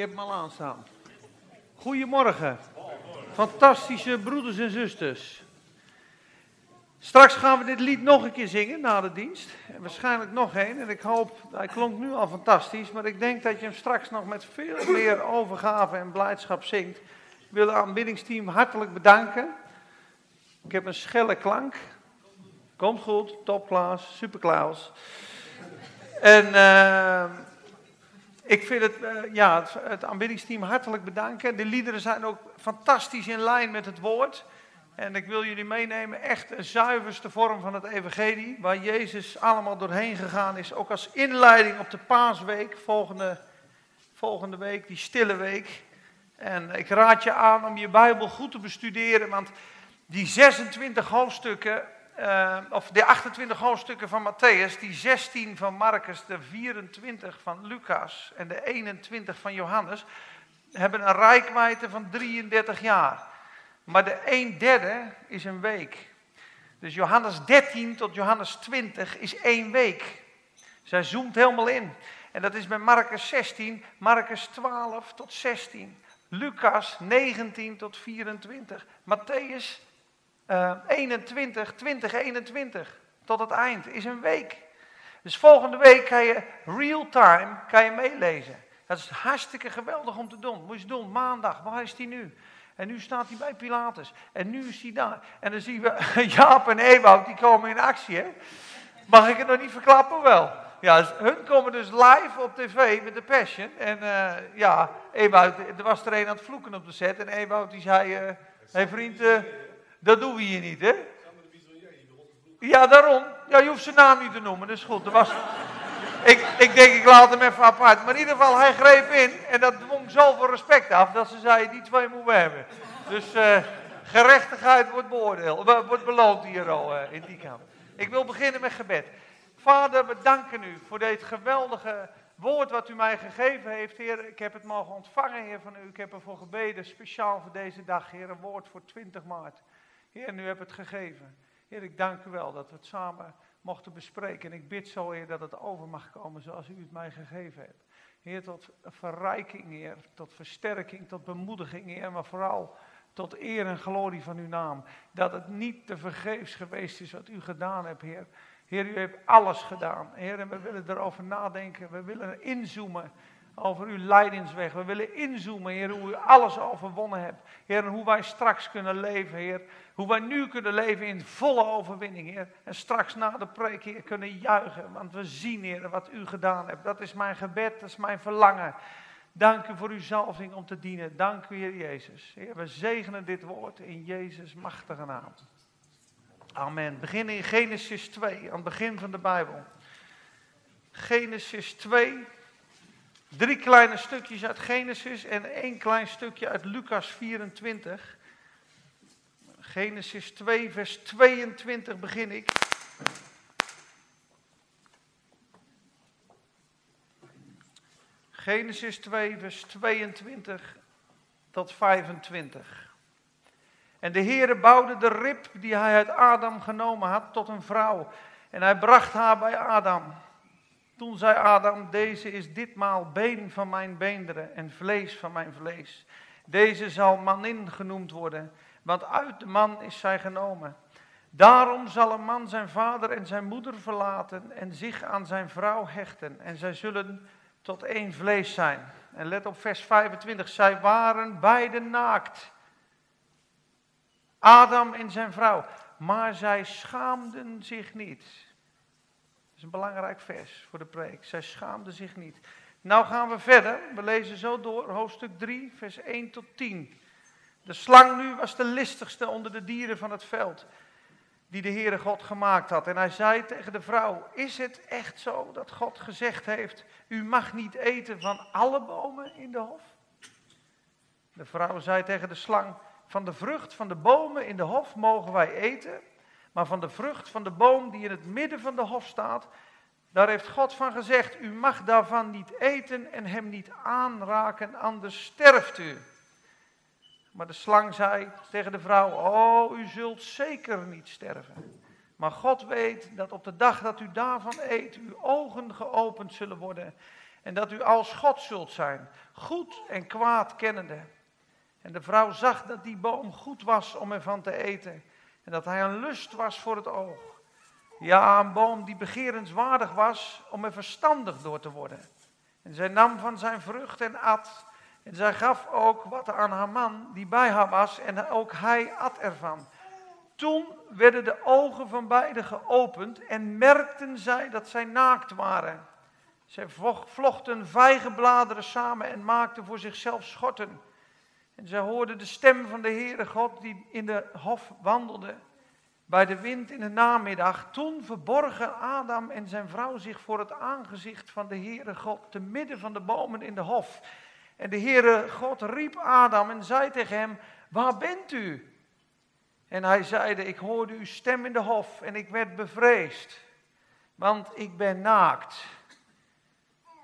heb hem al aanstaan. Goedemorgen. Fantastische broeders en zusters. Straks gaan we dit lied nog een keer zingen na de dienst. En waarschijnlijk nog één. En ik hoop, hij klonk nu al fantastisch. Maar ik denk dat je hem straks nog met veel meer overgave en blijdschap zingt. Ik wil het aanbiddingsteam hartelijk bedanken. Ik heb een schelle klank. Komt goed, topklaas, superklaas. En uh, ik vind het, uh, ja, het, aanbiddingsteam hartelijk bedanken. De liederen zijn ook fantastisch in lijn met het woord. En ik wil jullie meenemen, echt een zuiverste vorm van het evangelie, waar Jezus allemaal doorheen gegaan is, ook als inleiding op de paasweek, volgende, volgende week, die stille week. En ik raad je aan om je Bijbel goed te bestuderen, want die 26 hoofdstukken, uh, of de 28 hoofdstukken van Matthäus, die 16 van Marcus, de 24 van Lucas en de 21 van Johannes, hebben een rijkwijde van 33 jaar. Maar de 1 derde is een week. Dus Johannes 13 tot Johannes 20 is één week. Zij zoomt helemaal in. En dat is bij Marcus 16, Marcus 12 tot 16, Lucas 19 tot 24, Matthäus uh, 21, 20, 21 tot het eind is een week. Dus volgende week kan je real time kan je meelezen. Dat is hartstikke geweldig om te doen. Moet je doen, maandag, waar is die nu? En nu staat hij bij Pilatus. En nu is hij daar. En dan zien we Jaap en Ewout, die komen in actie. Mag ik het nog niet verklappen? Wel. Ja, hun komen dus live op tv met de Passion. En uh, ja, Ewout, er was er een aan het vloeken op de set. En Ewout die zei, uh, hey vriend, uh, dat doen we hier niet, hè? Ja, daarom. Ja, je hoeft zijn naam niet te noemen, dat is goed. Er was... ik, ik denk, ik laat hem even apart. Maar in ieder geval, hij greep in. En dat dwong zoveel respect af, dat ze zei, die twee moeten we hebben. Dus uh, gerechtigheid wordt beoordeeld, wordt beloond hier al uh, in die kant. Ik wil beginnen met gebed. Vader, we danken u voor dit geweldige woord wat u mij gegeven heeft, Heer. Ik heb het mogen ontvangen, Heer, van u. Ik heb ervoor gebeden, speciaal voor deze dag, Heer. Een woord voor 20 maart. Heer, nu heb het gegeven. Heer, ik dank u wel dat we het samen mochten bespreken. En ik bid zo, Heer, dat het over mag komen zoals u het mij gegeven hebt. Heer, tot verrijking, Heer, tot versterking, tot bemoediging, Heer, maar vooral tot eer en glorie van uw naam. Dat het niet te vergeefs geweest is wat u gedaan hebt, Heer. Heer, u hebt alles gedaan. Heer, en we willen erover nadenken. We willen inzoomen over uw leidingsweg. We willen inzoomen, Heer, hoe u alles overwonnen hebt. Heer, hoe wij straks kunnen leven, Heer. Hoe wij nu kunnen leven in volle overwinning, Heer. En straks na de preek, Heer, kunnen juichen. Want we zien, Heer, wat u gedaan hebt. Dat is mijn gebed, dat is mijn verlangen. Dank u voor uw zalving om te dienen. Dank u, Heer Jezus. Heer, we zegenen dit woord in Jezus' machtige naam. Amen. We beginnen in Genesis 2, aan het begin van de Bijbel. Genesis 2. Drie kleine stukjes uit Genesis en één klein stukje uit Lucas 24. Genesis 2, vers 22 begin ik. Genesis 2, vers 22 tot 25. En de Heere bouwde de rib die hij uit Adam genomen had tot een vrouw. En hij bracht haar bij Adam. Toen zei Adam, deze is ditmaal been van mijn beenderen en vlees van mijn vlees. Deze zal manin genoemd worden, want uit de man is zij genomen. Daarom zal een man zijn vader en zijn moeder verlaten en zich aan zijn vrouw hechten. En zij zullen tot één vlees zijn. En let op vers 25, zij waren beiden naakt. Adam en zijn vrouw. Maar zij schaamden zich niet. Is een belangrijk vers voor de preek. Zij schaamden zich niet. Nou gaan we verder. We lezen zo door, hoofdstuk 3, vers 1 tot 10. De slang nu was de listigste onder de dieren van het veld, die de Heere God gemaakt had. En hij zei tegen de vrouw, is het echt zo dat God gezegd heeft, u mag niet eten van alle bomen in de hof? De vrouw zei tegen de slang, van de vrucht van de bomen in de hof mogen wij eten, maar van de vrucht van de boom die in het midden van de hof staat, daar heeft God van gezegd, u mag daarvan niet eten en hem niet aanraken, anders sterft u. Maar de slang zei tegen de vrouw, oh, u zult zeker niet sterven. Maar God weet dat op de dag dat u daarvan eet, uw ogen geopend zullen worden En dat u als God zult zijn, goed en kwaad kennende. En de vrouw zag dat die boom goed was om ervan te eten. En dat hij een lust was voor het oog. Ja, een boom die begerenswaardig was om er verstandig door te worden. En zij nam van zijn vrucht en at. En zij gaf ook wat aan haar man die bij haar was. En ook hij at ervan. Toen werden de ogen van beiden geopend en merkten zij dat zij naakt waren. Zij vlochten vijgenbladeren samen en maakten voor zichzelf schorten. En zij hoorden de stem van de Heere God die in de hof wandelde. Bij de wind in de namiddag. Toen verborgen Adam en zijn vrouw zich voor het aangezicht van de Heere God. te midden van de bomen in de hof. En de Heere God riep Adam en zei tegen hem: Waar bent u? En hij zeide: Ik hoorde uw stem in de hof en ik werd bevreesd, want ik ben naakt.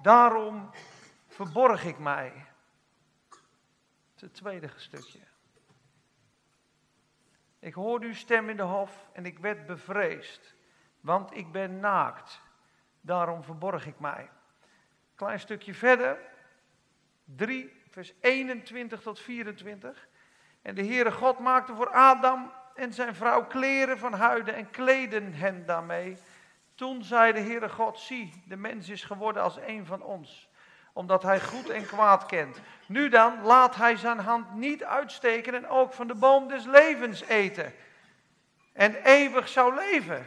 Daarom verborg ik mij. Het tweede stukje. Ik hoorde uw stem in de hof en ik werd bevreesd, want ik ben naakt. Daarom verborg ik mij. Klein stukje verder, 3, vers 21 tot 24. En de Heere God maakte voor Adam en zijn vrouw kleren van huiden en kleden hen daarmee. Toen zei de Heere God, zie, de mens is geworden als een van ons, omdat hij goed en kwaad kent. Nu dan, laat hij zijn hand niet uitsteken en ook van de boom des levens eten. En eeuwig zou leven.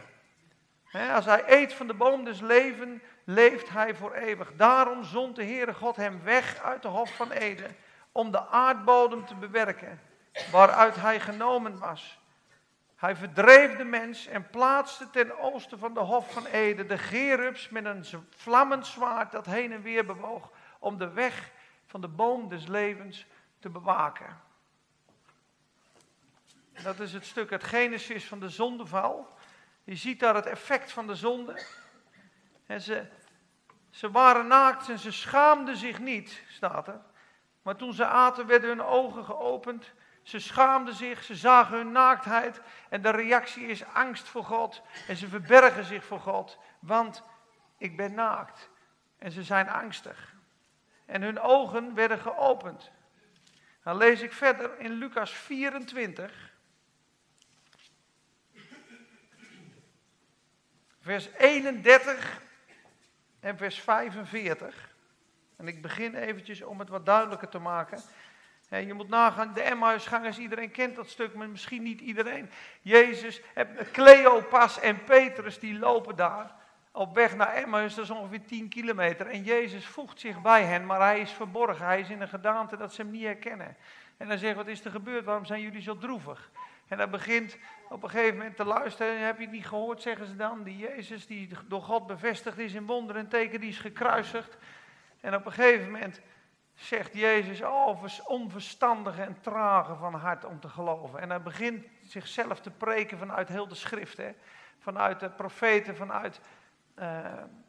als hij eet van de boom des levens, leeft hij voor eeuwig. Daarom zond de Heere God hem weg uit de hof van Eden, om de aardbodem te bewerken, waaruit hij genomen was. Hij verdreef de mens en plaatste ten oosten van de hof van Eden de gerubs met een vlammend zwaard dat heen en weer bewoog, om de weg van de boom des levens te bewaken. Dat is het stuk uit Genesis van de zondeval. Je ziet daar het effect van de zonde. En ze, ze waren naakt en ze schaamden zich niet, staat er. Maar toen ze aten, werden hun ogen geopend. Ze schaamden zich, ze zagen hun naaktheid. En de reactie is angst voor God. En ze verbergen zich voor God. Want ik ben naakt. En ze zijn angstig en hun ogen werden geopend. Dan lees ik verder in Lucas 24. Vers 31 en vers 45. En ik begin eventjes om het wat duidelijker te maken. Je moet nagaan, de Emmausgangers, iedereen kent dat stuk, maar misschien niet iedereen. Jezus, Cleopas en Petrus, die lopen daar op weg naar Emmaus, dat is ongeveer 10 kilometer. En Jezus voegt zich bij hen, maar hij is verborgen. Hij is in een gedaante dat ze hem niet herkennen. En dan zegt, wat is er gebeurd? Waarom zijn jullie zo droevig? En hij begint op een gegeven moment te luisteren. Heb je het niet gehoord, zeggen ze dan? Die Jezus die door God bevestigd is in wonderen en teken, die is gekruisigd. En op een gegeven moment zegt Jezus, oh, onverstandige en trage van hart om te geloven. En hij begint zichzelf te preken vanuit heel de schrift. Hè? Vanuit de profeten, vanuit uh,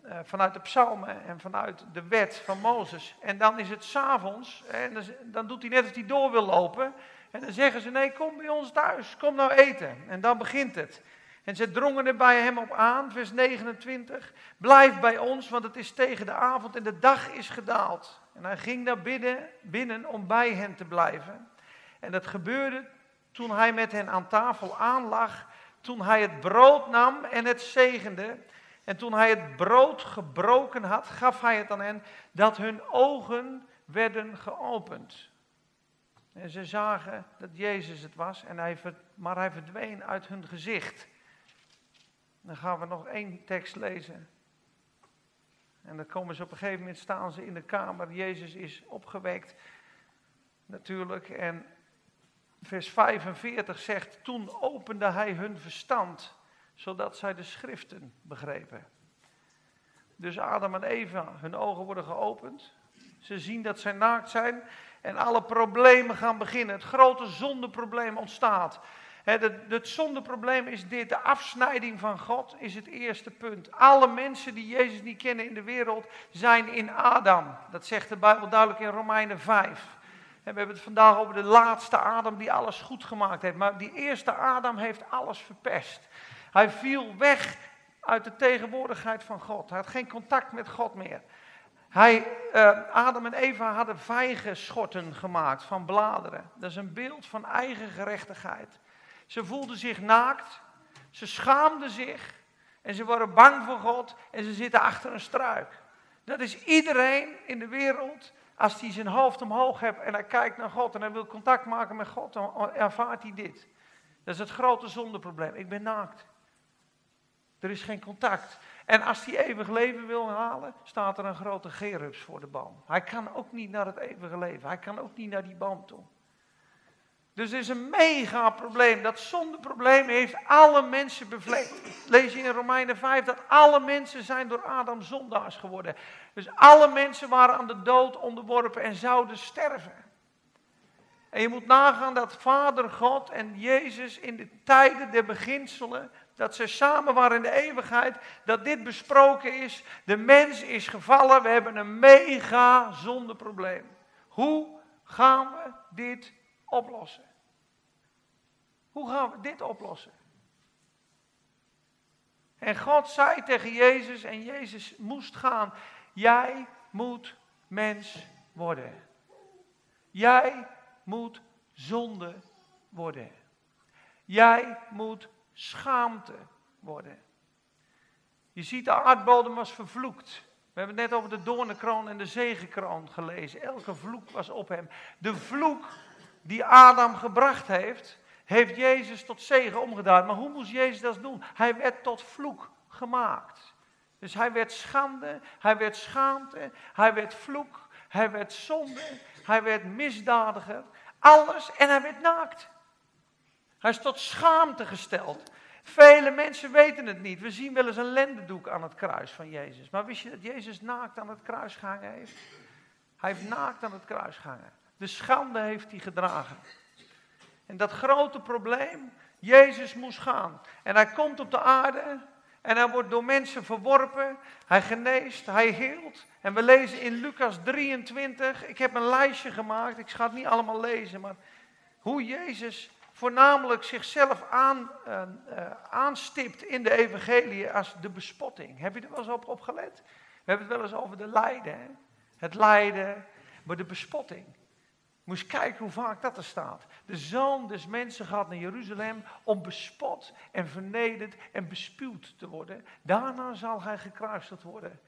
uh, vanuit de psalmen en vanuit de wet van Mozes. En dan is het s'avonds, en dan, doet hij net als hij door wil lopen. En dan zeggen ze, nee, kom bij ons thuis, kom nou eten. En dan begint het. En ze drongen er bij hem op aan, vers 29. Blijf bij ons, want het is tegen de avond en de dag is gedaald. En hij ging naar binnen, binnen om bij hen te blijven. En dat gebeurde toen hij met hen aan tafel aanlag, toen hij het brood nam en het zegende. En toen hij het brood gebroken had, gaf hij het aan hen, dat hun ogen werden geopend. En ze zagen dat Jezus het was, en hij, maar hij verdween uit hun gezicht. Dan gaan we nog één tekst lezen. En dan komen ze op een gegeven moment, staan ze in de kamer. Jezus is opgewekt, natuurlijk. En vers 45 zegt, toen opende hij hun verstand zodat zij de schriften begrepen. Dus Adam en Eva, hun ogen worden geopend. Ze zien dat zij naakt zijn en alle problemen gaan beginnen. Het grote zondeprobleem ontstaat. Het, zondeprobleem is dit, de afsnijding van God is het eerste punt. Alle mensen die Jezus niet kennen in de wereld zijn in Adam. Dat zegt de Bijbel duidelijk in Romeinen 5. We hebben het vandaag over de laatste Adam die alles goed gemaakt heeft. Maar die eerste Adam heeft alles verpest. Hij viel weg uit de tegenwoordigheid van God. Hij had geen contact met God meer. Hij, uh, Adam en Eva hadden vijgenschorten gemaakt van bladeren. Dat is een beeld van eigen gerechtigheid. Ze voelden zich naakt, ze schaamden zich en ze waren bang voor God en ze zitten achter een struik. Dat is iedereen in de wereld, als hij zijn hoofd omhoog heeft en hij kijkt naar God en hij wil contact maken met God, dan ervaart hij dit. Dat is het grote zondeprobleem. Ik ben naakt. Er is geen contact. En als hij eeuwig leven wil halen, staat er een grote gerubs voor de boom. Hij kan ook niet naar het eeuwige leven. Hij kan ook niet naar die boom toe. Dus er is een mega probleem. Dat zondeprobleem heeft alle mensen bevlekt. Lees je in Romeinen 5 dat alle mensen zijn door Adam zondaars geworden. Dus alle mensen waren aan de dood onderworpen en zouden sterven. En je moet nagaan dat Vader God en Jezus in de tijden der beginselen dat ze samen waren in de eeuwigheid, dat dit besproken is. De mens is gevallen, we hebben een mega zondeprobleem. Hoe gaan we dit oplossen? Hoe gaan we dit oplossen? En God zei tegen Jezus, en Jezus moest gaan, jij moet mens worden. Jij moet zonde worden. Jij moet schaamte worden. Je ziet, de aardbodem was vervloekt. We hebben het net over de doornenkroon en de zegenkroon gelezen. Elke vloek was op hem. De vloek die Adam gebracht heeft, heeft Jezus tot zegen omgedaan. Maar hoe moest Jezus dat doen? Hij werd tot vloek gemaakt. Dus hij werd schande, hij werd schaamte, hij werd vloek, hij werd zonde, hij werd misdadiger. Alles en hij werd naakt. Hij is tot schaamte gesteld. Vele mensen weten het niet. We zien wel eens een lendendoek aan het kruis van Jezus. Maar wist je dat Jezus naakt aan het kruis gehangen heeft? Hij heeft naakt aan het kruis gehangen. De schande heeft hij gedragen. En dat grote probleem, Jezus moest gaan. En hij komt op de aarde en hij wordt door mensen verworpen. Hij geneest, hij heelt. En we lezen in Lucas 23, ik heb een lijstje gemaakt, ik ga het niet allemaal lezen, maar hoe Jezus voornamelijk zichzelf aan, uh, uh, aanstipt in de evangelie als de bespotting. Heb je er wel eens op, op gelet? We hebben het wel eens over de lijden. Hè? Het lijden, maar de bespotting. Moest kijken hoe vaak dat er staat. De zoon des mensen gaat naar Jeruzalem om bespot en vernederd en bespuwd te worden. Daarna zal hij gekruisigd worden.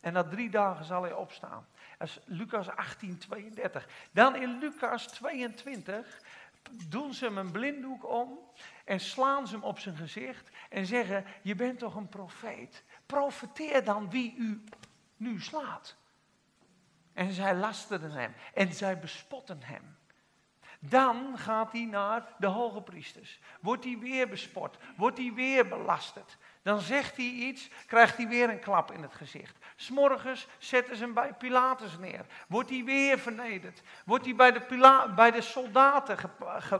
En na drie dagen zal hij opstaan. Dat is Lucas 18, 32. Dan in Lucas 22 doen ze hem een blinddoek om en slaan ze hem op zijn gezicht en zeggen, je bent toch een profeet. Profeteer dan wie u nu slaat. En zij lasterden hem en zij bespotten hem. Dan gaat hij naar de hoge priesters. Wordt hij weer bespot, wordt hij weer belasterd. Dan zegt hij iets, krijgt hij weer een klap in het gezicht. S'morgens zetten ze hem bij Pilatus neer. Wordt hij weer vernederd. Wordt hij bij de, bij de soldaten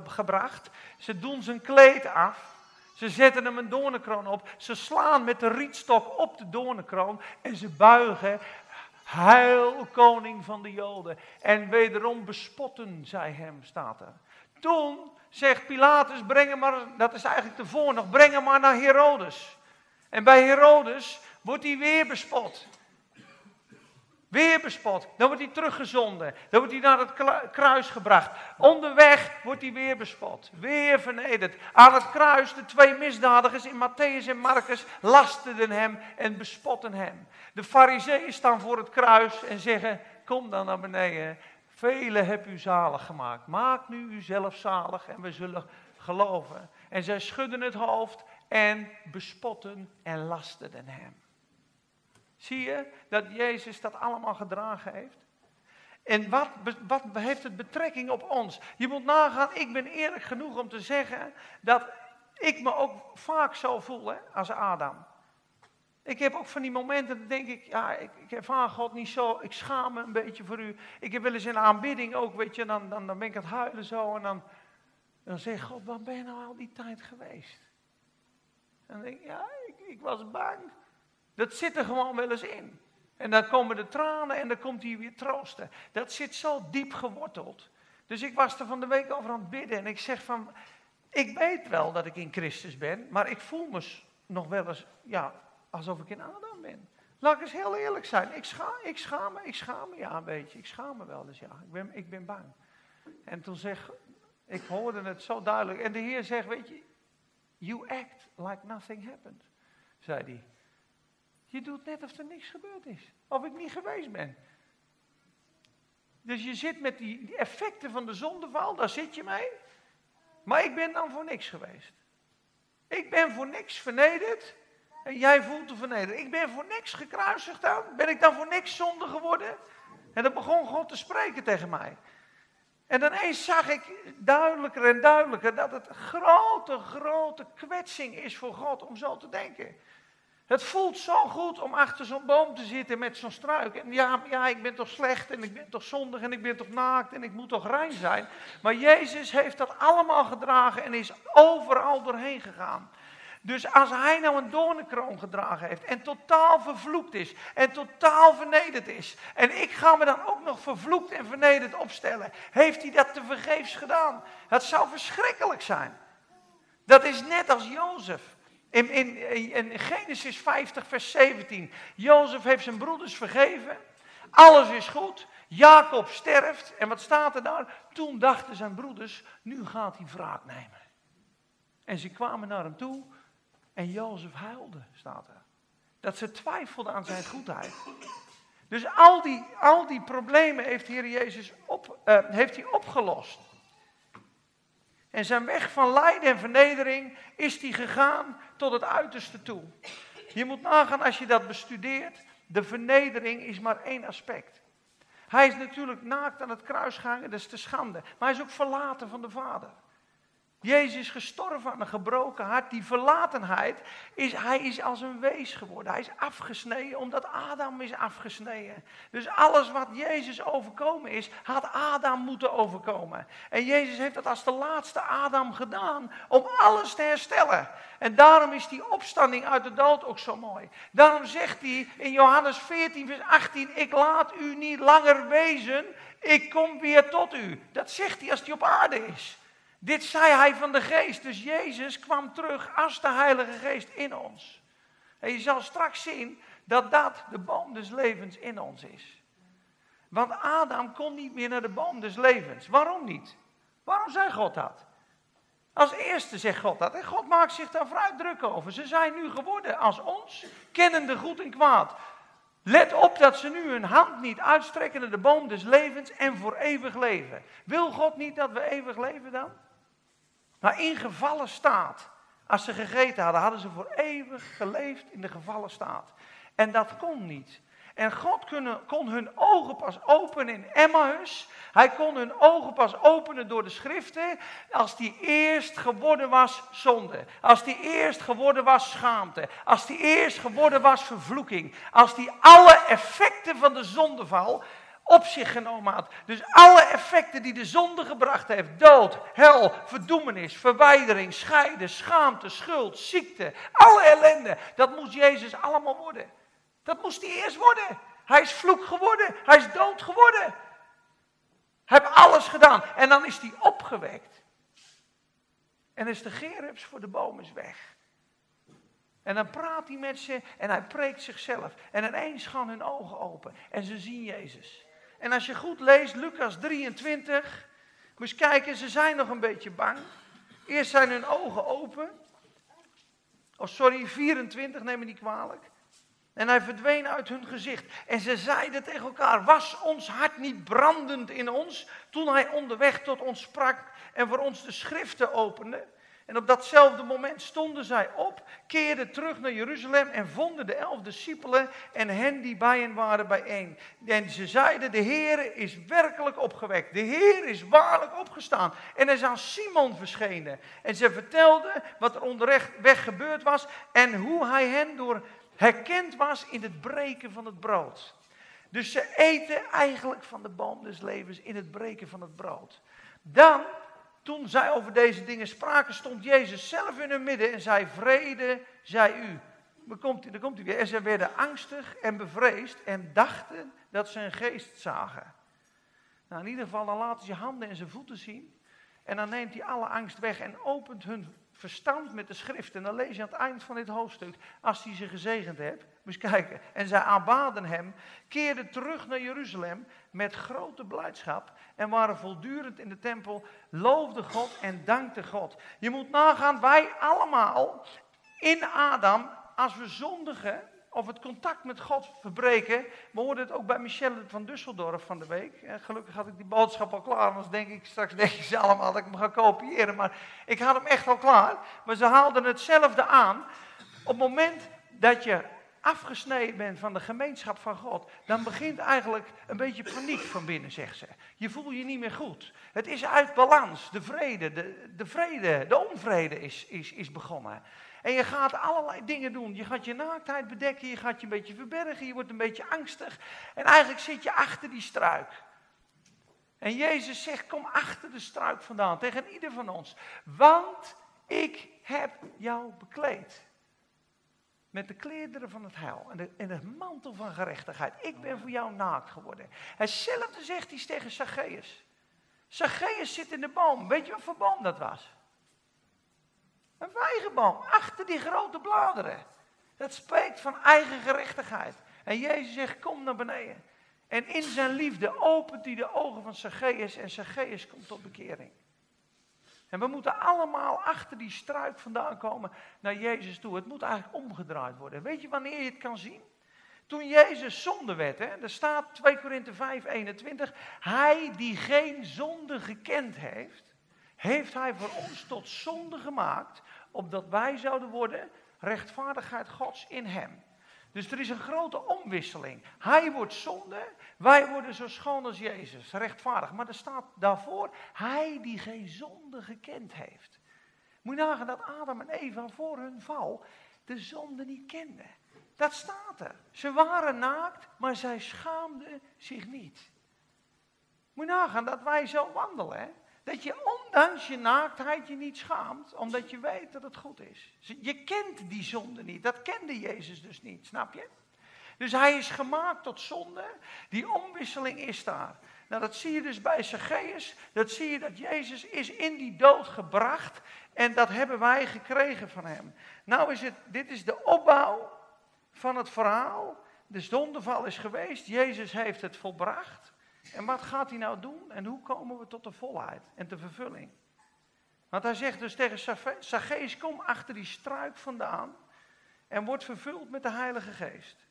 gebracht. Ze doen zijn kleed af. Ze zetten hem een doornenkroon op. Ze slaan met de rietstok op de doornenkroon. En ze buigen. Heil, koning van de Joden. En wederom bespotten zij hem, staat er. Toen zegt Pilatus, breng hem maar, dat is eigenlijk de voornog, breng hem maar naar Herodes. En bij Herodes wordt hij weer bespot. Weer bespot. Dan wordt hij teruggezonden. Dan wordt hij naar het kruis gebracht. Onderweg wordt hij weer bespot. Weer vernederd. Aan het kruis, de twee misdadigers in Matthäus en Marcus lasterden hem en bespotten hem. De fariseeën staan voor het kruis en zeggen, kom dan naar beneden. Velen hebben u zalig gemaakt. Maak nu uzelf zalig en we zullen geloven. En zij schudden het hoofd en bespotten en lasterden hem. Zie je dat Jezus dat allemaal gedragen heeft? En wat, wat heeft het betrekking op ons? Je moet nagaan, ik ben eerlijk genoeg om te zeggen dat ik me ook vaak zo voel hè, als Adam. Ik heb ook van die momenten, denk ik, ja, ik, ik ervaar God niet zo, ik schaam me een beetje voor u. Ik heb wel eens in aanbidding ook, weet je, dan, dan, dan ben ik aan het huilen zo en dan, dan zeg God, waar ben je nou al die tijd geweest? En dan denk ik, ja, ik, ik was bang. Dat zit er gewoon wel eens in. En dan komen de tranen en dan komt hij weer troosten. Dat zit zo diep geworteld. Dus ik was er van de week over aan het bidden en ik zeg van, ik weet wel dat ik in Christus ben, maar ik voel me nog wel eens, ja, alsof ik in Adam ben. Laat ik eens heel eerlijk zijn. Ik, scha ik schaam me, ik schaam me, ja een beetje. Ik schaam me wel eens, ja. Ik ben, ik ben bang. En toen zeg, ik hoorde het zo duidelijk. En de Heer zegt, weet je, you act like nothing happened, zei hij. Je doet net of er niks gebeurd is. Of ik niet geweest ben. Dus je zit met die, effecten van de zondeval, daar zit je mee. Maar ik ben dan voor niks geweest. Ik ben voor niks vernederd. En jij voelt de vernedering. Ik ben voor niks gekruisigd dan. Ben ik dan voor niks zonde geworden? En dan begon God te spreken tegen mij. En ineens zag ik duidelijker en duidelijker dat het grote, grote kwetsing is voor God om zo te denken. Het voelt zo goed om achter zo'n boom te zitten met zo'n struik. En ja, ja, ik ben toch slecht en ik ben toch zondig en ik ben toch naakt en ik moet toch rein zijn. Maar Jezus heeft dat allemaal gedragen en is overal doorheen gegaan. Dus als hij nou een doornenkroon gedragen heeft en totaal vervloekt is en totaal vernederd is en ik ga me dan ook nog vervloekt en vernederd opstellen, heeft hij dat te vergeefs gedaan? Het zou verschrikkelijk zijn. Dat is net als Jozef. In, in, in Genesis 50, vers 17. Jozef heeft zijn broeders vergeven. Alles is goed. Jacob sterft. En wat staat er daar? Toen dachten zijn broeders, nu gaat hij wraak nemen. En ze kwamen naar hem toe en Jozef huilde, staat er. Dat ze twijfelden aan zijn goedheid. Dus al die, al die problemen heeft Heer Jezus op, uh, heeft hij opgelost. En zijn weg van lijden en vernedering is hij gegaan tot het uiterste toe. Je moet nagaan als je dat bestudeert. De vernedering is maar één aspect. Hij is natuurlijk naakt aan het kruis gehangen, dat is de schande. Maar hij is ook verlaten van de Vader. Jezus is gestorven aan een gebroken hart. Die verlatenheid, is, hij is als een wees geworden. Hij is afgesneden omdat Adam is afgesneden. Dus alles wat Jezus overkomen is, had Adam moeten overkomen. En Jezus heeft dat als de laatste Adam gedaan om alles te herstellen. En daarom is die opstanding uit de dood ook zo mooi. Daarom zegt hij in Johannes 14, vers 18, ik laat u niet langer wezen, ik kom weer tot u. Dat zegt hij als hij op aarde is. Dit zei hij van de geest. Dus Jezus kwam terug als de Heilige Geest in ons. En je zal straks zien dat dat de boom des levens in ons is. Want Adam kon niet meer naar de boom des levens. Waarom niet? Waarom zei God dat? Als eerste zegt God dat. En God maakt zich daar vrij druk over. Ze zijn nu geworden als ons, kennende goed en kwaad. Let op dat ze nu hun hand niet uitstrekken naar de boom des levens en voor eeuwig leven. Wil God niet dat we eeuwig leven dan? Maar in gevallen staat. Als ze gegeten hadden, hadden ze voor eeuwig geleefd in de gevallen staat. En dat kon niet. En God kon hun ogen pas openen in Emmaus. Hij kon hun ogen pas openen door de schriften. Als die eerst geworden was zonde. Als die eerst geworden was schaamte. Als die eerst geworden was vervloeking. Als die alle effecten van de zondeval op zich genomen had. Dus alle effecten die de zonde gebracht heeft, dood, hel, verdoemenis, verwijdering, scheiden, schaamte, schuld, ziekte, alle ellende, dat moest Jezus allemaal worden. Dat moest hij eerst worden. Hij is vloek geworden, hij is dood geworden. Hij heeft alles gedaan en dan is hij opgewekt. En is de gerubs voor de boom is weg. En dan praat hij met ze en hij preekt zichzelf. En ineens gaan hun ogen open en ze zien Jezus. En als je goed leest, Lucas 23, moet je kijken, ze zijn nog een beetje bang. Eerst zijn hun ogen open. Oh, sorry, 24, neem me niet kwalijk. En hij verdween uit hun gezicht. En ze zeiden tegen elkaar: Was ons hart niet brandend in ons toen hij onderweg tot ons sprak en voor ons de schriften opende? En op datzelfde moment stonden zij op, keerden terug naar Jeruzalem en vonden de elf discipelen en hen die bij hen waren bijeen. En ze zeiden, de Heer is werkelijk opgewekt. De Heer is waarlijk opgestaan. En hij is aan Simon verschenen. En ze vertelden wat er onderweg gebeurd was en hoe hij hen door herkend was in het breken van het brood. Dus ze eten eigenlijk van de boom des levens in het breken van het brood. Dan toen zij over deze dingen spraken, stond Jezus zelf in hun midden en zei: Vrede zij u. Dan komt, komt hij weer. En ze werden angstig en bevreesd en dachten dat ze een geest zagen. Nou, in ieder geval, dan hij zijn handen en zijn voeten zien. En dan neemt hij alle angst weg en opent hun verstand met de schrift. En dan lees je aan het eind van dit hoofdstuk, als hij ze gezegend heeft, moet kijken. En zij aanbaden hem, keerden terug naar Jeruzalem met grote blijdschap en waren voortdurend in de tempel, loofden God en dankten God. Je moet nagaan, wij allemaal in Adam, als we zondigen, of het contact met God verbreken. We hoorden het ook bij Michelle van Dusseldorf van de week. gelukkig had ik die boodschap al klaar, anders denk ik straks denk je ze allemaal dat ik hem ga kopiëren. Maar ik had hem echt al klaar. Maar ze haalden hetzelfde aan. Op het moment dat je afgesneden bent van de gemeenschap van God, dan begint eigenlijk een beetje paniek van binnen, zegt ze. Je voelt je niet meer goed. Het is uit balans. De vrede, de, de vrede, de onvrede is, is, is begonnen. En je gaat allerlei dingen doen. Je gaat je naaktheid bedekken, je gaat je een beetje verbergen, je wordt een beetje angstig. En eigenlijk zit je achter die struik. En Jezus zegt, kom achter de struik vandaan, tegen ieder van ons. Want ik heb jou bekleed. Met de klederen van het heil en de, en de mantel van gerechtigheid. Ik ben voor jou naakt geworden. Hetzelfde zegt hij tegen Zacchaeus. Zacchaeus zit in de boom. Weet je wat voor boom dat was? Een vijgenboom, achter die grote bladeren. Dat spreekt van eigen gerechtigheid. En Jezus zegt, kom naar beneden. En in zijn liefde opent hij de ogen van Zacchaeus en Zacchaeus komt tot bekering. En we moeten allemaal achter die struik vandaan komen naar Jezus toe. Het moet eigenlijk omgedraaid worden. Weet je wanneer je het kan zien? Toen Jezus zonde werd, hè, er staat 2 Korinthe 5, 21. Hij die geen zonde gekend heeft, heeft hij voor ons tot zonde gemaakt, opdat wij zouden worden rechtvaardigheid Gods in hem. Dus er is een grote omwisseling. Hij wordt zonde, wij worden zo schoon als Jezus, rechtvaardig. Maar er staat daarvoor, hij die geen zonde gekend heeft. Moet je nagaan dat Adam en Eva voor hun val de zonde niet kenden. Dat staat er. Ze waren naakt, maar zij schaamden zich niet. Moet je nagaan dat wij zo wandelen. Hè? Dat je ondanks je naaktheid je niet schaamt, omdat je weet dat het goed is. Je kent die zonde niet, dat kende Jezus dus niet, snap je? Dus hij is gemaakt tot zonde, die omwisseling is daar. Nou, dat zie je dus bij Zacchaeus, dat zie je dat Jezus is in die dood gebracht en dat hebben wij gekregen van hem. Nou is het, dit is de opbouw van het verhaal. De zondeval is geweest, Jezus heeft het volbracht. En wat gaat hij nou doen en hoe komen we tot de volheid en de vervulling? Want hij zegt dus tegen Zacchaeus, kom achter die struik vandaan en word vervuld met de Heilige Geest.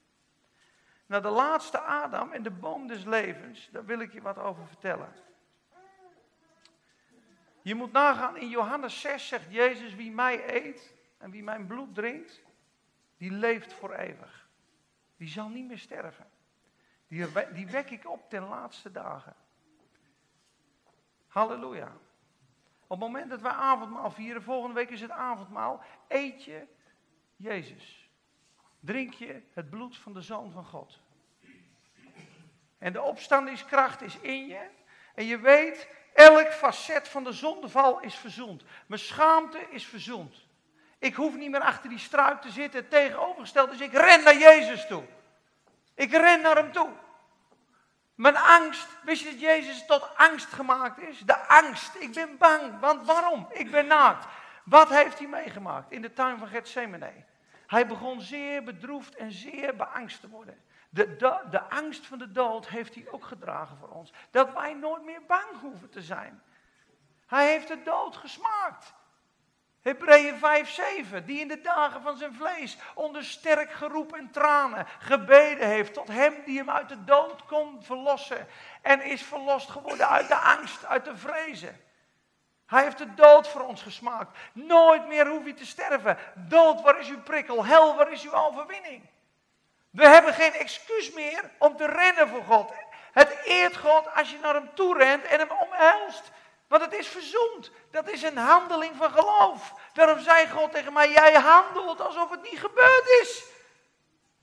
Nou, de laatste Adam en de boom des levens, daar wil ik je wat over vertellen. Je moet nagaan, in Johannes 6 zegt Jezus, wie mij eet en wie mijn bloed drinkt, die leeft voor eeuwig. Die zal niet meer sterven. Die, die wek ik op ten laatste dagen. Halleluja. Op het moment dat wij avondmaal vieren, volgende week is het avondmaal, eet je Jezus. Drink je het bloed van de Zoon van God. En de opstandingskracht is in je. En je weet, elk facet van de zondeval is verzoend. Mijn schaamte is verzoend. Ik hoef niet meer achter die struik te zitten, tegenovergesteld. Dus ik ren naar Jezus toe. Ik ren naar hem toe. Mijn angst, wist je dat Jezus tot angst gemaakt is? De angst, ik ben bang. Want waarom? Ik ben naakt. Wat heeft hij meegemaakt in de tuin van Gethsemane? Hij begon zeer bedroefd en zeer beangst te worden. De, de, de angst van de dood heeft hij ook gedragen voor ons. Dat wij nooit meer bang hoeven te zijn. Hij heeft de dood gesmaakt. Hebreeën 5, 7, die in de dagen van zijn vlees onder sterk geroep en tranen gebeden heeft tot hem die hem uit de dood kon verlossen. En is verlost geworden uit de angst, uit de vrezen. Hij heeft de dood voor ons gesmaakt. Nooit meer hoef je te sterven. Dood, waar is uw prikkel? Hel, waar is uw overwinning? We hebben geen excuus meer om te rennen voor God. Het eert God als je naar hem toe rent en hem omhelst. Want het is verzoend. Dat is een handeling van geloof. Daarom zei God tegen mij, jij handelt alsof het niet gebeurd is.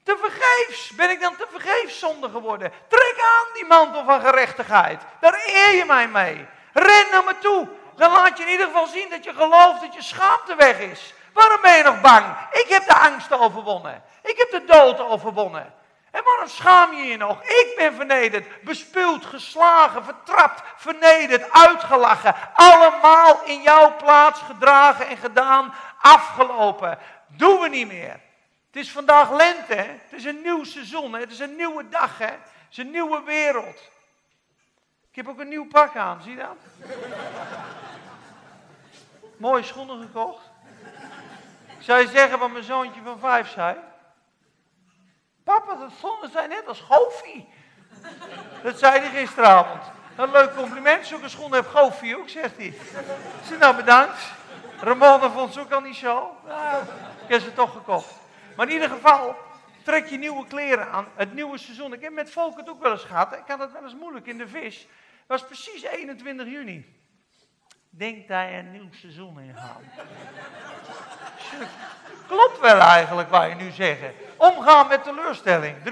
Te vergeefs. Ben ik dan te vergeefs zonde geworden? Trek aan die mantel van gerechtigheid. Daar eer je mij mee. Ren naar me toe. Dan laat je in ieder geval zien dat je gelooft dat je schaamte weg is. Waarom ben je nog bang? Ik heb de angst overwonnen. Ik heb de dood overwonnen. En waarom schaam je je nog? Ik ben vernederd, bespuwd, geslagen, vertrapt, vernederd, uitgelachen. Allemaal in jouw plaats gedragen en gedaan, afgelopen. Doen we niet meer. Het is vandaag lente, het is een nieuw seizoen, het is een nieuwe dag, hè? het is een nieuwe wereld. Ik heb ook een nieuw pak aan, zie je dat? Mooie schoenen gekocht. Ik zou je zeggen wat mijn zoontje van vijf zei? Papa, dat schoenen zijn net als Goofy. Dat zei hij gisteravond. Een leuk compliment, zulke schoenen heeft Goofy ook, zegt hij. Zei, nou bedankt. Ramona vond ze ook al niet zo. Ik heb ze toch gekocht. Maar in ieder geval, trek je nieuwe kleren aan. Het nieuwe seizoen. Ik heb met Volk het ook wel eens gehad. Ik had het wel eens moeilijk in de vis. Het was precies 21 juni. Denk dat je een nieuw seizoen ingaat. Klopt wel eigenlijk wat je nu zegt. Omgaan met teleurstelling, 3.0.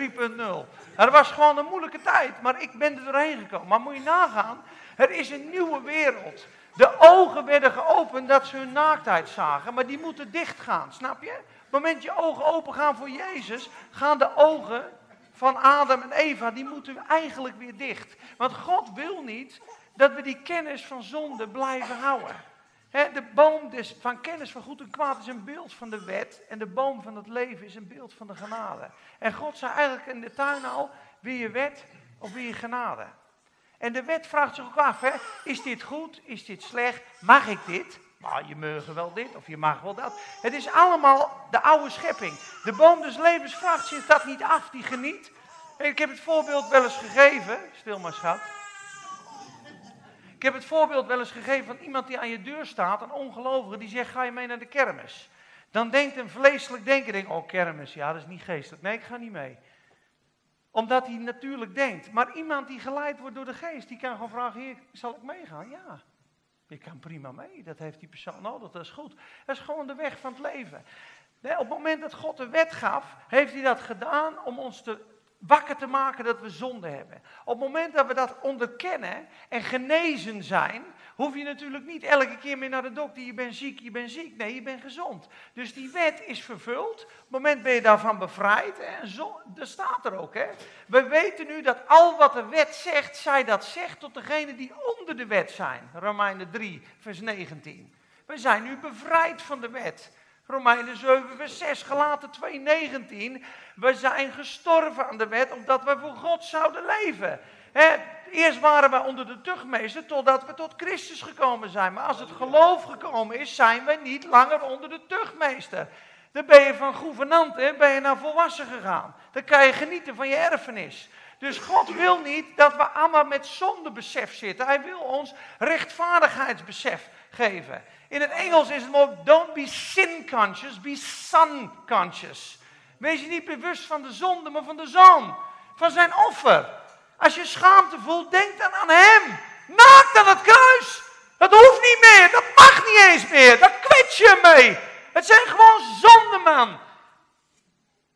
Het was gewoon een moeilijke tijd, maar ik ben er doorheen gekomen. Maar moet je nagaan, er is een nieuwe wereld. De ogen werden geopend dat ze hun naaktheid zagen, maar die moeten dicht gaan, snap je? Op het moment je ogen open gaan voor Jezus, gaan de ogen van Adam en Eva, die moeten eigenlijk weer dicht. Want God wil niet dat we die kennis van zonde blijven houden. de boom des, van kennis van goed en kwaad is een beeld van de wet. En de boom van het leven is een beeld van de genade. En God zei eigenlijk in de tuin al, wil je wet of wil je genade? En de wet vraagt zich ook af, is dit goed, is dit slecht, mag ik dit? Nou, je mag wel dit of je mag wel dat. Het is allemaal de oude schepping. De boom des levens vraagt zich dat niet af, die geniet. Ik heb het voorbeeld wel eens gegeven, stil maar schat. Ik heb het voorbeeld wel eens gegeven van iemand die aan je deur staat, een ongelovige, die zegt, ga je mee naar de kermis? Dan denkt een vleeselijk denker, denk, oh kermis, ja dat is niet geestelijk. Nee, ik ga niet mee. Omdat hij natuurlijk denkt. Maar iemand die geleid wordt door de geest, die kan gewoon vragen, heer, zal ik meegaan? Ja, je kan prima mee, dat heeft die persoon nodig, dat is goed. Dat is gewoon de weg van het leven. Op het moment dat God de wet gaf, heeft hij dat gedaan om ons te wakker te maken dat we zonde hebben. Op het moment dat we dat onderkennen en genezen zijn, hoef je natuurlijk niet elke keer meer naar de dokter, je bent ziek, je bent ziek. Nee, je bent gezond. Dus die wet is vervuld. Op het moment ben je daarvan bevrijd. En zo, dat staat er ook. Hè? We weten nu dat al wat de wet zegt, zij dat zegt tot degenen die onder de wet zijn. Romeinen 3, vers 19. We zijn nu bevrijd van de wet. Romeinen 7, vers 6, Galaten 2, 19. We zijn gestorven aan de wet, omdat we voor God zouden leven. eerst waren we onder de tuchtmeester, totdat we tot Christus gekomen zijn. Maar als het geloof gekomen is, zijn we niet langer onder de tuchtmeester. Dan ben je van gouvernant, hè, ben je naar volwassen gegaan. Dan kan je genieten van je erfenis. Dus God wil niet dat we allemaal met zondebesef zitten. Hij wil ons rechtvaardigheidsbesef geven. In het Engels is het mooi, don't be sin conscious, be sun conscious. Wees je niet bewust van de zonde, maar van de zoon. Van zijn offer. Als je schaamte voelt, denk dan aan hem. Naakt aan het kruis. Dat hoeft niet meer, dat mag niet eens meer. Daar kwets je mee. Het zijn gewoon zonden, man.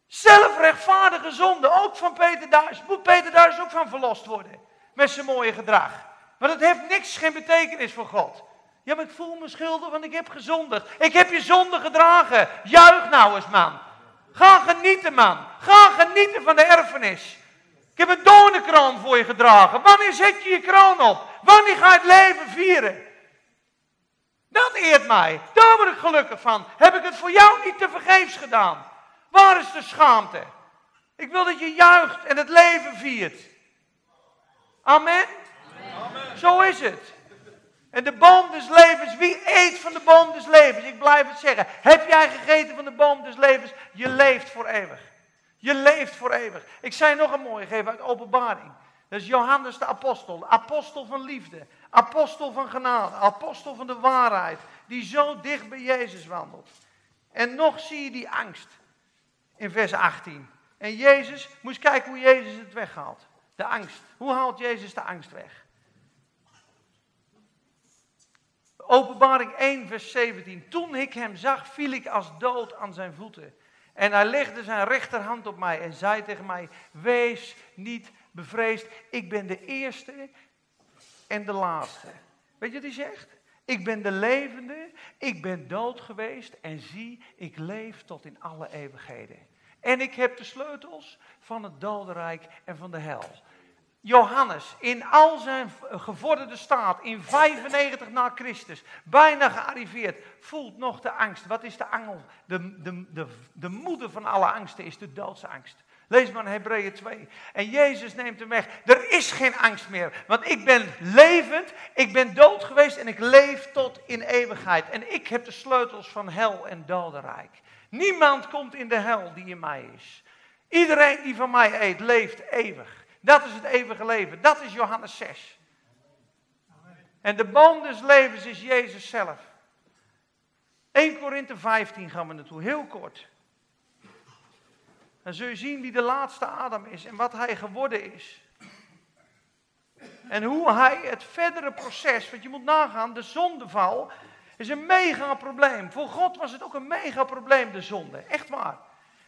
Zelfrechtvaardige zonden, ook van Peter Duis. Moet Peter Duis ook van verlost worden. Met zijn mooie gedrag. Maar dat heeft niks, geen betekenis voor God. Ja, maar ik voel me schuldig, want ik heb gezondigd. Ik heb je zonde gedragen. Juich nou eens, man. Ga genieten, man. Ga genieten van de erfenis. Ik heb een donenkroon voor je gedragen. Wanneer zet je je kroon op? Wanneer ga je het leven vieren? Dat eert mij. Daar word ik gelukkig van. Heb ik het voor jou niet te vergeefs gedaan? Waar is de schaamte? Ik wil dat je juicht en het leven viert. Amen. Amen. Zo is het. En de boom des levens, wie eet van de boom des levens? Ik blijf het zeggen. Heb jij gegeten van de boom des levens? Je leeft voor eeuwig. Je leeft voor eeuwig. Ik zei nog een mooie geven uit openbaring. Dat is Johannes de apostel. Apostel van liefde. Apostel van genade. Apostel van de waarheid. Die zo dicht bij Jezus wandelt. En nog zie je die angst. In vers 18. En Jezus, moest kijken hoe Jezus het weghaalt. De angst. Hoe haalt Jezus de angst weg? Openbaring 1, vers 17. Toen ik hem zag, viel ik als dood aan zijn voeten. En hij legde zijn rechterhand op mij en zei tegen mij: Wees niet bevreesd, ik ben de eerste en de laatste. Weet je wat hij zegt? Ik ben de levende, ik ben dood geweest en zie, ik leef tot in alle eeuwigheden. En ik heb de sleutels van het dodenrijk en van de hel. Johannes, in al zijn gevorderde staat, in 95 na Christus, bijna gearriveerd, voelt nog de angst. Wat is de angel? De, de, de, de moeder van alle angsten is de doodsangst. Lees maar in Hebreeën 2. En Jezus neemt hem weg. Er is geen angst meer. Want ik ben levend, ik ben dood geweest en ik leef tot in eeuwigheid. En ik heb de sleutels van hel en dodenrijk. Niemand komt in de hel die in mij is. Iedereen die van mij eet, leeft eeuwig. Dat is het eeuwige leven. Dat is Johannes 6. En de boom des levens is Jezus zelf. 1 Korinthe 15 gaan we naartoe, heel kort. Dan zul je zien wie de laatste Adam is en wat hij geworden is. En hoe hij het verdere proces, want je moet nagaan, de zondeval is een mega probleem. Voor God was het ook een mega probleem, de zonde. Echt waar.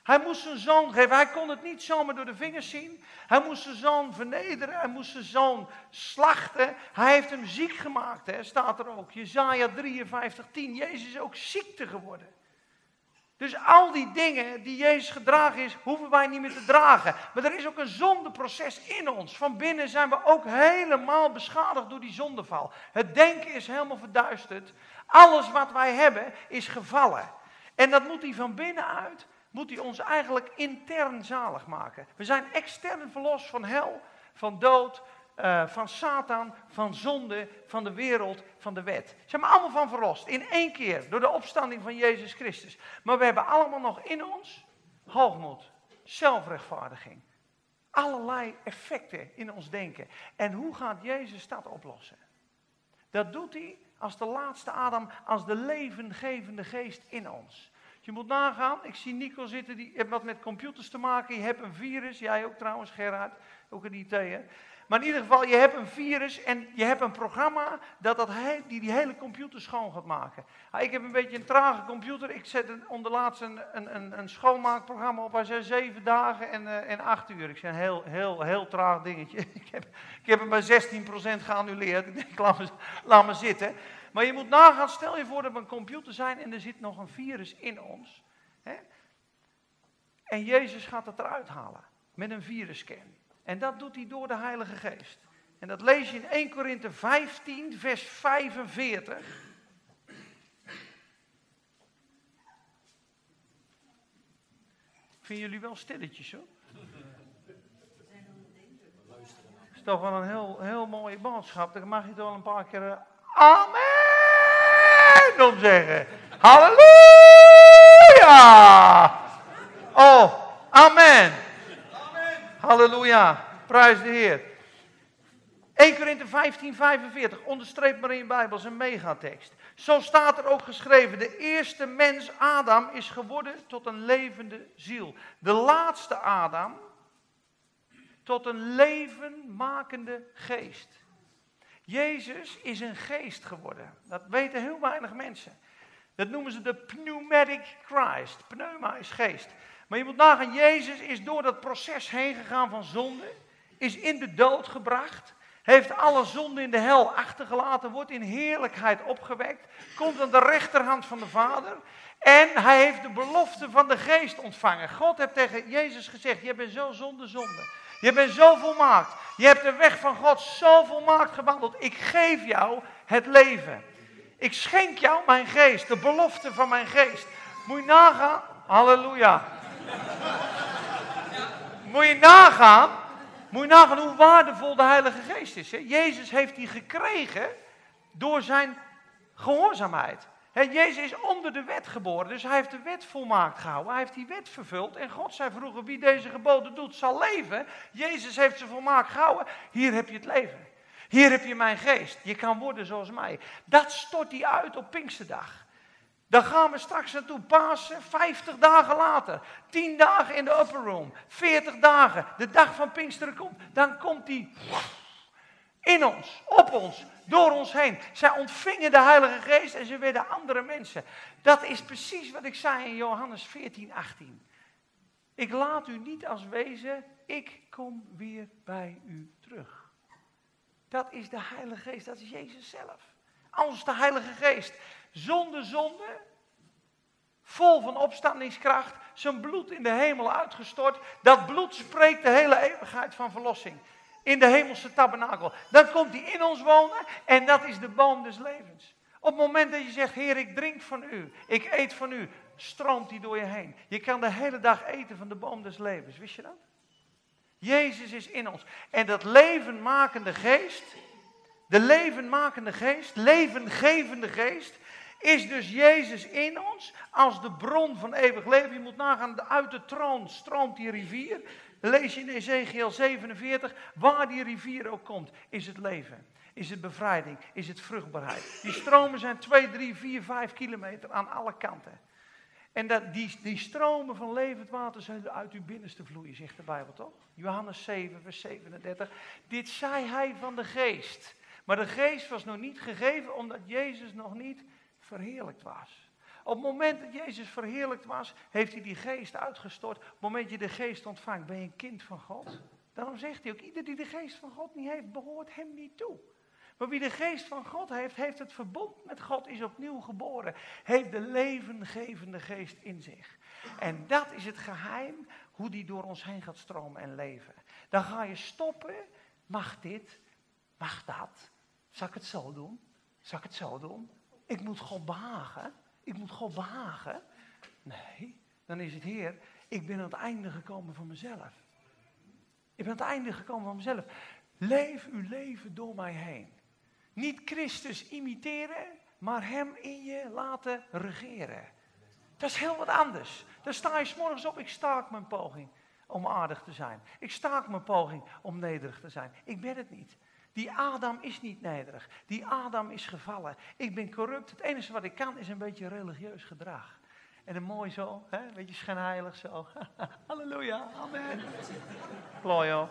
Hij moest zijn zoon geven. Hij kon het niet zomaar door de vingers zien. Hij moest zijn zoon vernederen. Hij moest zijn zoon slachten. Hij heeft hem ziek gemaakt, hè, staat er ook. Jezaja 53, 10. Jezus is ook ziekte geworden. Dus al die dingen die Jezus gedragen is, hoeven wij niet meer te dragen. Maar er is ook een zondeproces in ons. Van binnen zijn we ook helemaal beschadigd door die zondeval. Het denken is helemaal verduisterd. Alles wat wij hebben is gevallen. En dat moet hij van binnenuit, moet hij ons eigenlijk intern zalig maken. We zijn extern verlost van hel, van dood, uh, van Satan, van zonde, van de wereld, van de wet. Zijn maar allemaal van verlost. In één keer, door de opstanding van Jezus Christus. Maar we hebben allemaal nog in ons hoogmoed, zelfrechtvaardiging. Allerlei effecten in ons denken. En hoe gaat Jezus dat oplossen? Dat doet hij als de laatste Adam, als de levengevende geest in ons. Je moet nagaan, ik zie Nico zitten, die heeft wat met computers te maken. Je hebt een virus, jij ook trouwens Gerard, ook een IT'er. Maar in ieder geval, je hebt een virus en je hebt een programma dat, dat die die hele computer schoon gaat maken. Ah, ik heb een beetje een trage computer. Ik zet een, onderlaatst een, een, een, schoonmaakprogramma op. Hij zei zeven dagen en, uh, en acht uur. Ik zei een heel, heel, heel traag dingetje. ik, heb, ik heb hem bij 16% geannuleerd. Ik denk, laat me, laat me zitten. Maar je moet nagaan, stel je voor dat we een computer zijn en er zit nog een virus in ons. Hè? En Jezus gaat het eruit halen met een virusscan. En dat doet hij door de Heilige Geest. En dat lees je in 1 Korinthe 15, vers 45. Vinden jullie wel stilletjes hoor? Dat is toch wel een heel, heel mooie boodschap. Dan mag je toch wel een paar keer uh, Amen om zeggen. Halleluja! Oh, Amen. Halleluja. Prijs de Heer. 1 Korinthe 15, 45. Onderstreep maar in je Bijbel, een megatekst. Zo staat er ook geschreven: de eerste mens, Adam, is geworden tot een levende ziel. De laatste Adam, tot een levenmakende geest. Jezus is een geest geworden. Dat weten heel weinig mensen. Dat noemen ze de pneumatic Christ. Pneuma is geest. Maar je moet nagaan, Jezus is door dat proces heen gegaan van zonde, is in de dood gebracht, heeft alle zonde in de hel achtergelaten, wordt in heerlijkheid opgewekt, komt aan de rechterhand van de Vader en hij heeft de belofte van de geest ontvangen. God heeft tegen Jezus gezegd, je bent zo zonde zonde. Je bent zo volmaakt. Je hebt de weg van God zo volmaakt gewandeld. Ik geef jou het leven. Ik schenk jou mijn geest, de belofte van mijn geest. Moet je nagaan? Halleluja. Moet je nagaan, moet je nagaan hoe waardevol de Heilige Geest is. Hè? Jezus heeft die gekregen door zijn gehoorzaamheid. Jezus is onder de wet geboren, dus hij heeft de wet volmaakt gehouden. Hij heeft die wet vervuld. En God zei vroeger, wie deze geboden doet, zal leven. Jezus heeft ze volmaakt gehouden. Hier heb je het leven. Hier heb je mijn geest. Je kan worden zoals mij. Dat stort hij uit op Pinksterdag. Dan gaan we straks naartoe. Pasen, 50 dagen later. 10 dagen in de upper room. 40 dagen. De dag van Pinksteren komt. Dan komt hij in ons, op ons, door ons heen. Zij ontvingen de Heilige Geest en ze werden andere mensen. Dat is precies wat ik zei in Johannes 14, 18. Ik laat u niet als wezen, ik kom weer bij u terug. Dat is de Heilige Geest, dat is Jezus zelf. Als de Heilige Geest. Zonder zonde Vol van opstandingskracht, zijn bloed in de hemel uitgestort. Dat bloed spreekt de hele eeuwigheid van verlossing. In de hemelse tabernakel. Dan komt hij in ons wonen en dat is de boom des levens. Op het moment dat je zegt, Heer, ik drink van u, ik eet van u, stroomt hij door je heen. Je kan de hele dag eten van de boom des levens, wist je dat? Jezus is in ons. En dat levenmakende geest, de levenmakende geest, levengevende geest, is dus Jezus in ons als de bron van eeuwig leven. Je moet nagaan, uit de troon stroomt die rivier. Lees je in Ezekiel 47, waar die rivier ook komt, is het leven. Is het bevrijding, is het vruchtbaarheid. Die stromen zijn 2, 3, 4, 5 kilometer aan alle kanten. En dat, die, die stromen van levend water zullen uit uw binnenste vloeien, zegt de Bijbel toch? Johannes 7, vers 37. Dit zei hij van de geest. Maar de geest was nog niet gegeven omdat Jezus nog niet verheerlijkt was. Op het moment dat Jezus verheerlijkt was, heeft hij die geest uitgestort. Op het moment dat je de geest ontvangt, ben je een kind van God. Daarom zegt hij ook, ieder die de geest van God niet heeft, behoort hem niet toe. Maar wie de geest van God heeft, heeft het verbond met God, is opnieuw geboren. Heeft de levengevende geest in zich. En dat is het geheim hoe die door ons heen gaat stromen en leven. Dan ga je stoppen. Mag dit? Mag dat? Zal ik het zo doen? Zal ik het zo doen? Ik moet God behagen. Ik moet God behagen. Nee, dan is het Heer, ik ben aan het einde gekomen van mezelf. Ik ben aan het einde gekomen van mezelf. Leef uw leven door mij heen. Niet Christus imiteren, maar Hem in je laten regeren. Dat is heel wat anders. Dan sta je s morgens op, ik staak mijn poging om aardig te zijn. Ik staak mijn poging om nederig te zijn. Ik ben het niet. Die Adam is niet nederig. Die Adam is gevallen. Ik ben corrupt. Het enige wat ik kan is een beetje religieus gedrag. En een mooi zo, hè? een beetje schijnheilig zo. Halleluja, amen. Gloria.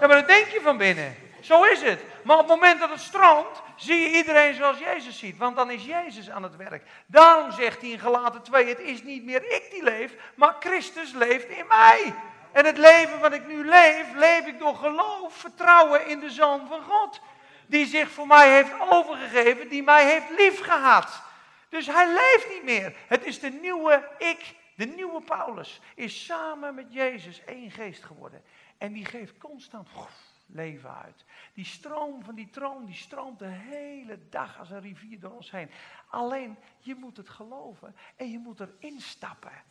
Ja, maar dat denk je van binnen. Zo is het. Maar op het moment dat het stroomt, zie je iedereen zoals Jezus ziet. Want dan is Jezus aan het werk. Daarom zegt hij in Galaten 2, het is niet meer ik die leef, maar Christus leeft in mij. En het leven wat ik nu leef, leef ik door geloof, vertrouwen in de Zoon van God. Die zich voor mij heeft overgegeven, die mij heeft lief gehad. Dus hij leeft niet meer. Het is de nieuwe ik, de nieuwe Paulus, is samen met Jezus één geest geworden. En die geeft constant leven uit. Die stroom van die troon, die stroomt de hele dag als een rivier door ons heen. Alleen, je moet het geloven en je moet erin stappen.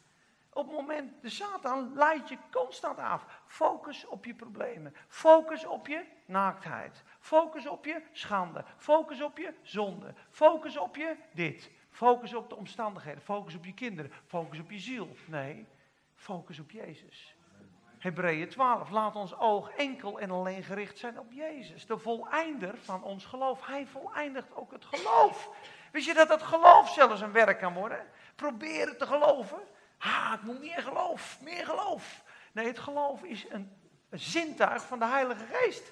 Op het moment, de Satan leidt je constant af. Focus op je problemen. Focus op je naaktheid. Focus op je schande. Focus op je zonde. Focus op je dit. Focus op de omstandigheden. Focus op je kinderen. Focus op je ziel. Nee, focus op Jezus. Hebreeën 12. Laat ons oog enkel en alleen gericht zijn op Jezus. De voleinder van ons geloof. Hij voleindigt ook het geloof. Wist je dat het geloof zelfs een werk kan worden? Probeer het te geloven. Ah, ik moet meer geloof, meer geloof. Nee, het geloof is een, zintuig van de Heilige Geest.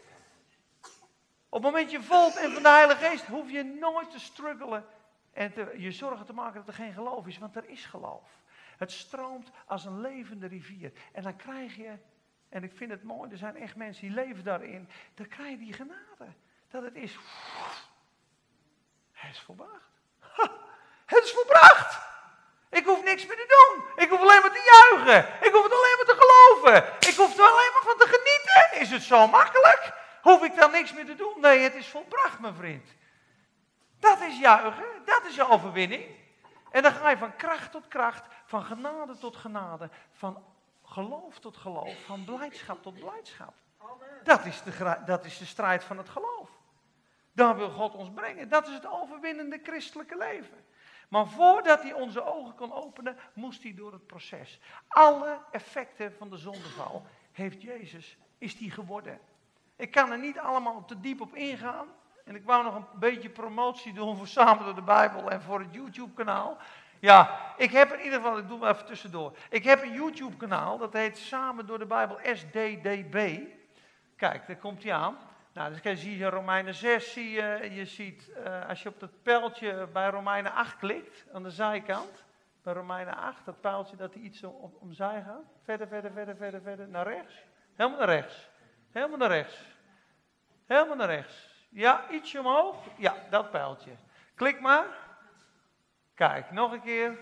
Op het moment je voelt en van de Heilige Geest, hoef je nooit te struggelen en je zorgen te maken dat er geen geloof is, want er is geloof. Het stroomt als een levende rivier. En dan krijg je, en ik vind het mooi, er zijn echt mensen die leven daarin, dan krijg je die genade. Dat het is, het is volbracht. het is volbracht. Ik hoef niks meer te doen. Ik hoef alleen maar te juichen. Ik hoef het alleen maar te geloven. Ik hoef er alleen maar van te genieten. Is het zo makkelijk? Hoef ik dan niks meer te doen? Nee, het is volbracht, mijn vriend. Dat is juichen. Dat is je overwinning. En dan ga je van kracht tot kracht, van genade tot genade, van geloof tot geloof, van blijdschap tot blijdschap. Dat is, de, dat is de strijd van het geloof. Daar wil God ons brengen. Dat is het overwinnende christelijke leven. Maar voordat hij onze ogen kon openen, moest hij door het proces. Alle effecten van de zondeval heeft Jezus, is die geworden. Ik kan er niet allemaal te diep op ingaan. En ik wou nog een beetje promotie doen voor Samen door de Bijbel en voor het YouTube-kanaal. Ja, ik heb in ieder geval, ik doe maar even tussendoor. Ik heb een YouTube-kanaal, dat heet Samen door de Bijbel SDDB. Kijk, daar komt hij aan. Nou, dus je ziet in Romeinen 6, zie je, je ziet, uh, als je op dat pijltje bij Romeinen 8 klikt, aan de zijkant, bij Romeinen 8, dat pijltje dat hij iets om, omzij gaat, verder, verder, verder, verder, verder, naar rechts, helemaal naar rechts, helemaal naar rechts, helemaal naar rechts. Ja, ietsje omhoog, ja, dat pijltje. Klik maar. Kijk, nog een keer.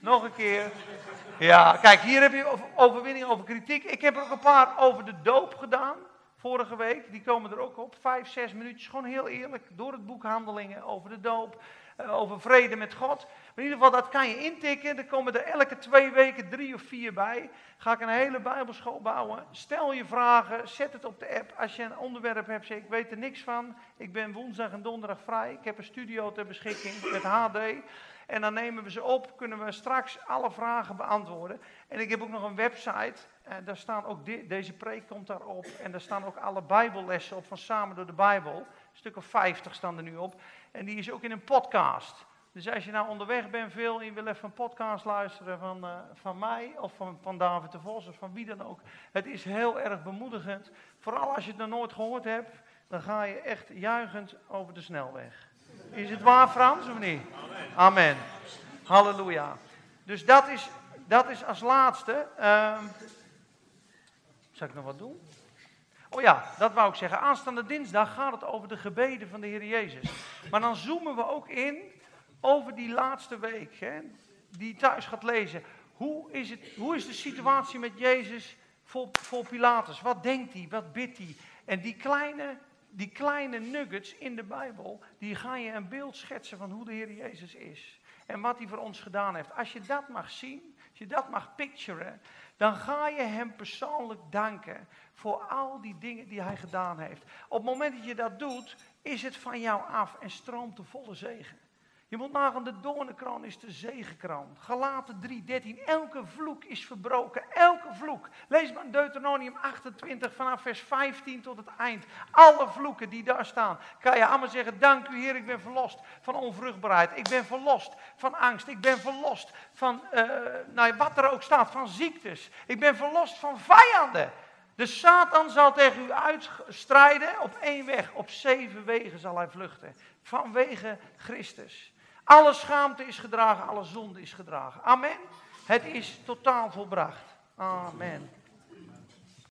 Nog een keer. Ja, kijk, hier heb je overwinning over kritiek. Ik heb er ook een paar over de doop gedaan. Vorige week, die komen er ook op. Vijf, zes minuutjes, gewoon heel eerlijk. Door het boek Handelingen over de doop. Eh, over vrede met God. in ieder geval, dat kan je intikken. Er komen er elke twee weken drie of vier bij. Ga ik een hele bijbelschool bouwen. Stel je vragen, zet het op de app. Als je een onderwerp hebt, zeg ik weet er niks van. Ik ben woensdag en donderdag vrij. Ik heb een studio ter beschikking met HD. En dan nemen we ze op, kunnen we straks alle vragen beantwoorden. En ik heb ook nog een website. En eh, daar staan ook deze preek komt daarop. En daar staan ook alle bijbellessen op van Samen door de Bijbel. Een stuk of 50 staan er nu op. En die is ook in een podcast. Dus als je nou onderweg bent veel je wil even een podcast luisteren van, uh, van mij of van, van David de Vos of van wie dan ook. Het is heel erg bemoedigend. Vooral als je het nog nooit gehoord hebt, dan ga je echt juichend over de snelweg. Is het waar Frans of niet? Amen. Halleluja. Dus dat is, dat is als laatste. Uh, zal ik nog wat doen? Oh ja, dat wou ik zeggen. Aanstaande dinsdag gaat het over de gebeden van de Heer Jezus. Maar dan zoomen we ook in over die laatste week. Hè, die thuis gaat lezen. Hoe is, het, hoe is de situatie met Jezus voor, voor Pilatus? Wat denkt hij? Wat bidt hij? En die kleine, die kleine nuggets in de Bijbel, die ga je een beeld schetsen van hoe de Heer Jezus is. En wat hij voor ons gedaan heeft. Als je dat mag zien, als je dat mag picturen, dan ga je hem persoonlijk danken voor al die dingen die hij gedaan heeft. Op het moment dat je dat doet, is het van jou af en stroomt de volle zegen. Je moet nagaan, de doornenkroon is de zegenkroon. Galaten 3:13, elke vloek is verbroken, elke vloek. Lees maar Deuteronomium 28 vanaf vers 15 tot het eind. Alle vloeken die daar staan, kan je allemaal zeggen, dank u Heer, ik ben verlost van onvruchtbaarheid. Ik ben verlost van angst, ik ben verlost van, uh, nou, wat er ook staat, van ziektes. Ik ben verlost van vijanden. De Satan zal tegen u uitstrijden op één weg. Op zeven wegen zal hij vluchten. Vanwege Christus. Alle schaamte is gedragen, alle zonde is gedragen. Amen. Het is totaal volbracht. Amen.